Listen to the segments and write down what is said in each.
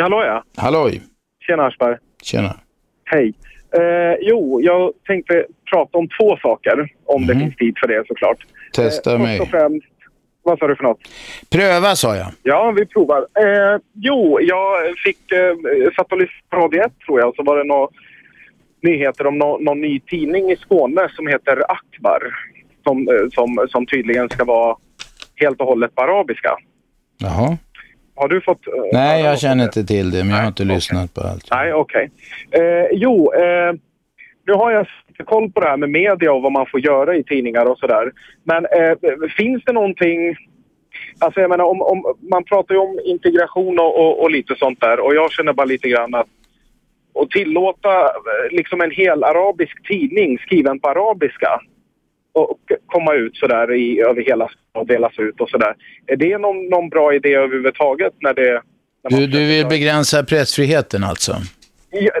Hallå ja. Halloj. Tjena Aschberg. Tjena. Hej. Eh, jo, jag tänkte prata om två saker. Om det Mhm. finns tid för det såklart. Testa Eh, mig. Först och främst, vad sa du för något? Pröva sa jag. Ja, vi provar. Eh, jo, jag fick, eh, satt och lyssnade på Radio 1 tror jag, så var det några nyheter om nå- någon ny tidning i Skåne som heter Akbar. Som, eh, som, som tydligen ska vara helt och hållet på arabiska. Jaha. Har du fått... eh, Nej, jag känner inte till det, men jag har inte lyssnat på allt. Nej, okej. Eh, jo, eh, nu har jag koll på det här med media och vad man får göra i tidningar och sådär. Men eh, finns det någonting... Alltså jag menar, om, om, man pratar ju om integration och, och, och lite sånt där och jag känner bara lite grann att att tillåta eh, liksom en hel arabisk tidning skriven på arabiska och och komma ut sådär i, över hela och delas ut och sådär. Är det någon, någon bra idé överhuvudtaget när det... När Du, du vill begränsa pressfriheten alltså? Ja,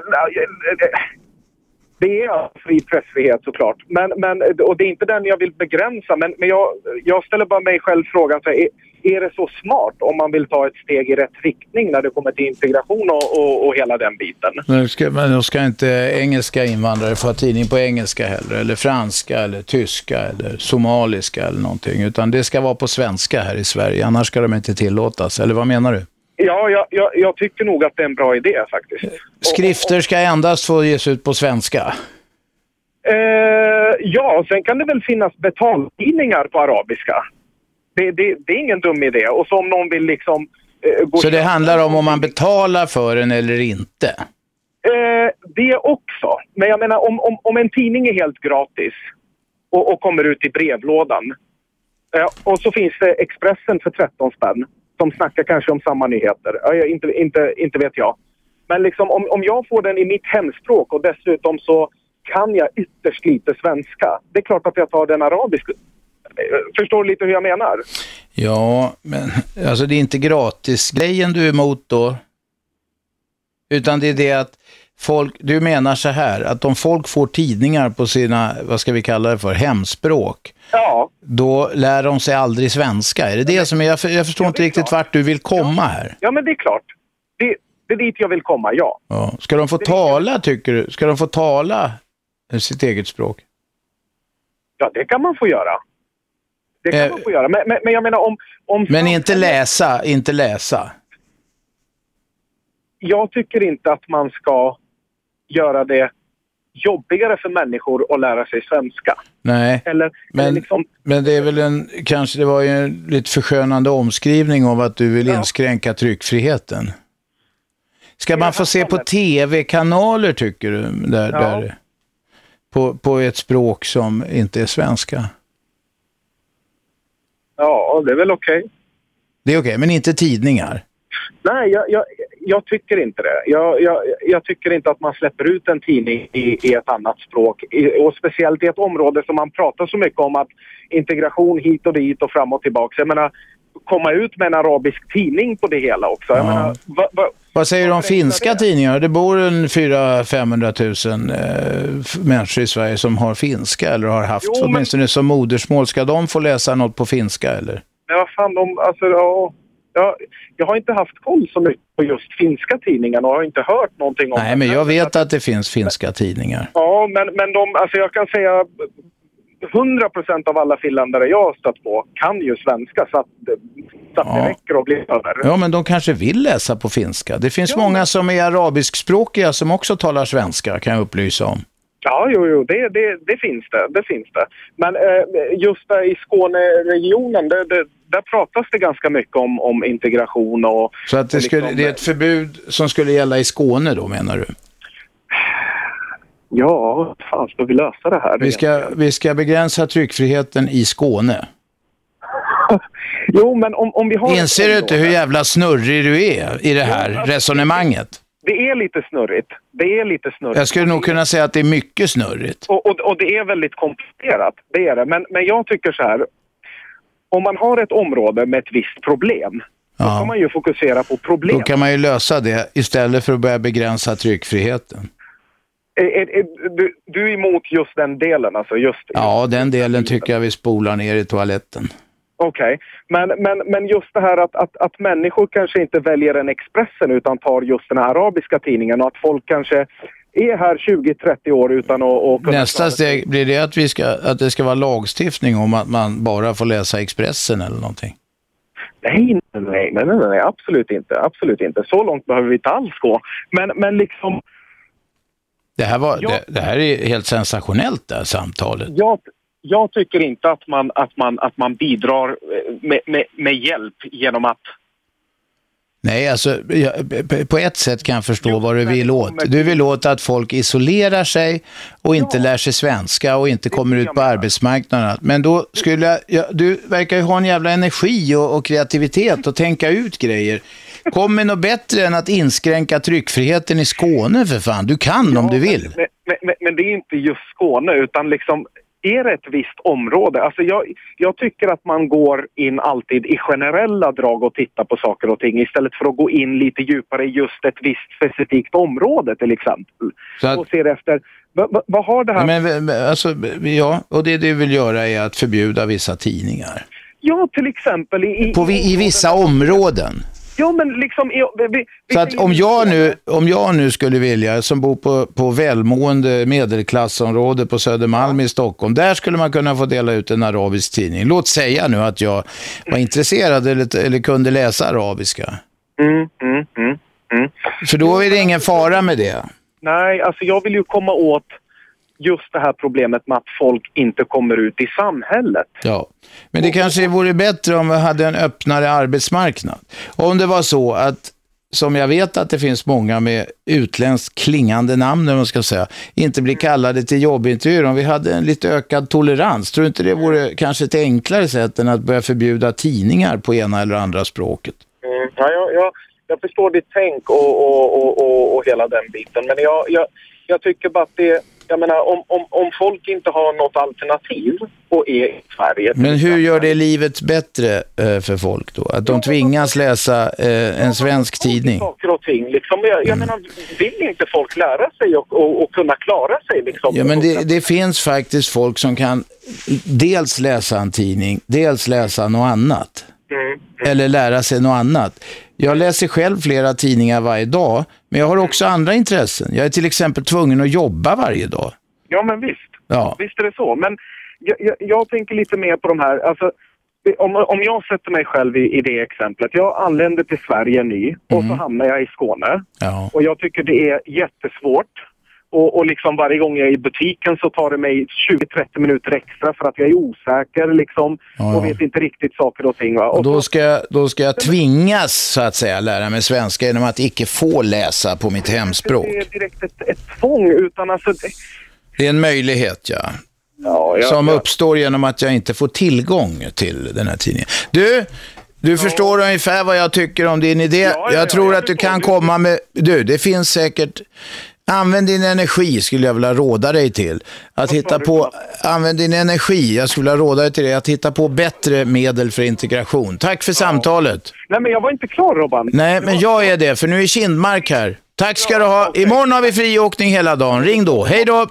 det är fri pressfrihet såklart. Men, men, och det är inte den jag vill begränsa. Men, men jag, jag ställer bara mig själv frågan. Så här, är, det så smart om man vill ta ett steg i rätt riktning när det kommer till integration och, och, och hela den biten? Men ska, men då ska inte engelska invandrare få tidning på engelska heller, eller franska, eller tyska, eller somaliska eller någonting, utan det ska vara på svenska här i Sverige, annars ska de inte tillåtas, eller vad menar du? Ja, jag, jag, jag tycker nog att det är en bra idé faktiskt. Skrifter ska endast få ges ut på svenska. Eh, ja, sen kan det väl finnas betaltidningar på arabiska. Det, det, det är ingen dum idé. Och så om någon vill liksom... Eh, gå Så det handlar om om man betalar för den eller inte? Eh, det också. Men jag menar om, om, om en tidning är helt gratis och, och kommer ut i brevlådan eh, och så finns det Expressen för 13 spänn som snackar kanske om samma nyheter. Jag, inte, inte, inte vet jag. Men liksom om, om jag får den i mitt hemspråk och dessutom så kan jag ytterst lite svenska. Det är klart att jag tar den arabiska. Eh, Förstår lite hur jag menar? Ja, men alltså det är inte gratis-grejen du är emot då? Utan det är det att folk, du menar så här, att om folk får tidningar på sina, vad ska vi kalla det för, hemspråk, Ja. då lär de sig aldrig svenska. Är det det som är, jag, jag förstår inte riktigt vart du vill komma här. Ja, men det är klart. Det, det är dit jag vill komma, ja. Ja. Ska de få tala, tycker du? Ska de få tala sitt eget språk? Ja, det kan man få göra. Det kan Eh, man få göra. Men, men, men jag menar om... om Men inte läsa, inte läsa. Jag tycker inte att man ska göra det jobbigare för människor att lära sig svenska. Nej, Eller, men, eller liksom... men det är väl en, kanske det var ju en lite förskönande omskrivning av att du vill inskränka tryckfriheten. Ska man få se på tv-kanaler tycker du, där, Ja. där, på, på ett språk som inte är svenska? Ja, det är väl okej. Det är okej, men inte tidningar. Nej, jag, jag, jag tycker inte det. Jag, jag, jag tycker inte att man släpper ut en tidning i, i ett annat språk. I, och speciellt i ett område som man pratar så mycket om att integration hit och dit och fram och tillbaka. Jag menar, komma ut med en arabisk tidning på det hela också. Ja. menar, va, va, Vad säger du om finska tidningar? Det bor en 400-500 000 eh, människor i Sverige som har finska eller har haft Jo, men- åtminstone som modersmål. Ska de få läsa något på finska eller? Men vad fan, de, alltså, ja, jag, jag har inte haft koll så mycket på just finska tidningar och har inte hört någonting om Nej, det. men jag vet att det finns finska tidningar. Ja, men, men de, alltså jag kan säga 100 procent av alla finländare jag har stött på kan ju svenska så att, så att det Ja. räcker att bli över. Ja, men de kanske vill läsa på finska. Det finns många som är arabiskspråkiga som också talar svenska, kan jag upplysa om. Ja, jo, jo, det, det, det finns det. Det finns det. Men eh, just i Skåneregionen, det, det, där pratas det ganska mycket om, om integration och... Så att det, och skulle, liksom- det är ett förbud som skulle gälla i Skåne då, menar du? Ja, hur fan ska vi lösa det här? Vi ska, vi ska begränsa tryckfriheten i Skåne. Jo, men om, om vi har... Inser du inte hur jävla snurrig du är i det här resonemanget? Det är lite snurrigt. Det är lite snurrigt. Jag skulle nog kunna säga att det är mycket snurrigt. Och, och, och det är väldigt komplicerat, det är det. Men, men jag tycker så här, om man har ett område med ett visst problem, då kan man ju fokusera på Då problem. kan man ju lösa det istället för att börja begränsa tryckfriheten. Är, är, du, du är emot just den delen, alltså just... Ja, den delen tycker jag vi spolar ner i toaletten. Okej, men, men, men just det här att, att, att människor kanske inte väljer en Expressen utan tar just den här arabiska tidningen och att folk kanske är här 20-30 år utan att, att kunna... Nästa steg, blir det att, vi ska, att det ska vara lagstiftning om att man bara får läsa Expressen eller någonting? Nej, nej, nej, nej, nej, absolut inte. Absolut inte. Så långt behöver vi inte alls gå. Men, men liksom... Det här, var, ja. det, det, här är helt sensationellt det här samtalet. Jag, jag tycker inte att man, att man, att man bidrar eh, med, med, med hjälp genom att Nej, alltså på ett sätt kan jag förstå jo, vad du vill åt. Du vill åt att folk isolerar sig och inte ja. lär sig svenska och inte kommer ut på arbetsmarknaden. Men då skulle jag, ja, du verkar ju ha en jävla energi och, och kreativitet och tänka ut grejer. Kom med något bättre än att inskränka tryckfriheten i Skåne för fan. Du kan ja, om du vill. Men, men, men, det är inte just Skåne utan liksom är det ett visst område? Alltså jag, jag, tycker att man går in alltid i generella drag och tittar på saker och ting istället för att gå in lite djupare i just ett visst specifikt område till exempel. Att, och ser efter, vad, vad har det här... Men, alltså, ja, och det du vill göra är att förbjuda vissa tidningar. Ja, till exempel i... På, i vissa områden. Jo, men liksom... Vi, vi, så att om jag, nu, om jag nu skulle vilja, som bor på, på välmående medelklassområde på Södermalm i Stockholm, där skulle man kunna få dela ut en arabisk tidning. Låt säga nu att jag var intresserad eller, eller kunde läsa arabiska. Mm, mm, mm, mm. För då är det ingen fara med det. Nej, alltså jag vill ju komma åt just det här problemet med att folk inte kommer ut i samhället. Ja, men det kanske vore bättre om vi hade en öppnare arbetsmarknad. Om det var så att som jag vet att det finns många med utländskt klingande namn, man ska säga, inte blir kallade till jobbintervjuer. Om vi hade en lite ökad tolerans, tror du inte det vore kanske ett enklare sätt än att börja förbjuda tidningar på ena eller andra språket? Mm, ja, jag, jag, förstår ditt tänk och, och, och, och, och hela den biten, men jag, jag, jag tycker bara att det jag menar, om, om, om folk inte har något alternativ och är i Sverige... Men hur gör det livet bättre eh, för folk då? Att de tvingas läsa eh, en svensk tidning? Saker och ting. Liksom. Jag, jag mm. menar, vill inte folk lära sig och, och, och kunna klara sig? Liksom? Ja, men det, det, finns faktiskt folk som kan dels läsa en tidning, dels läsa något annat. Mm. Eller lära sig något annat. Jag läser själv flera tidningar varje dag, men jag har också andra intressen. Jag är till exempel tvungen att jobba varje dag. Ja, men visst. Ja. Visst är det så. Men jag, jag, jag tänker lite mer på de här, alltså, om, om jag sätter mig själv i, i det exemplet. Jag anländer till Sverige ny och mm. så hamnar jag i Skåne. Ja. Och jag tycker det är jättesvårt och, och liksom varje gång jag är i butiken så tar det mig 20-30 minuter extra för att jag är osäker liksom, ja. och vet inte riktigt saker och ting. Va? Och, då, ska, jag, då ska jag tvingas så att säga lära mig svenska genom att icke få läsa på mitt hemspråk. Det är direkt ett, ett tvång utan alltså... Det... det är en möjlighet, ja. Ja, ja, som ja. uppstår genom att jag inte får tillgång till den här tidningen. Du, du ja. förstår ungefär vad jag tycker om din idé. Ja, jag tror att du kan komma med... Du, det finns säkert Använd din energi skulle jag vilja råda dig till. Att hitta på, använd din energi, jag skulle vilja råda dig till det, att hitta på bättre medel för integration. Tack för ja. samtalet. Nej men jag var inte klar Robban. Nej men jag är det, för nu är Kindmark här. Tack ska ja, du ha. Okay. Imorgon har vi friåkning hela dagen. Ring då. Hej då.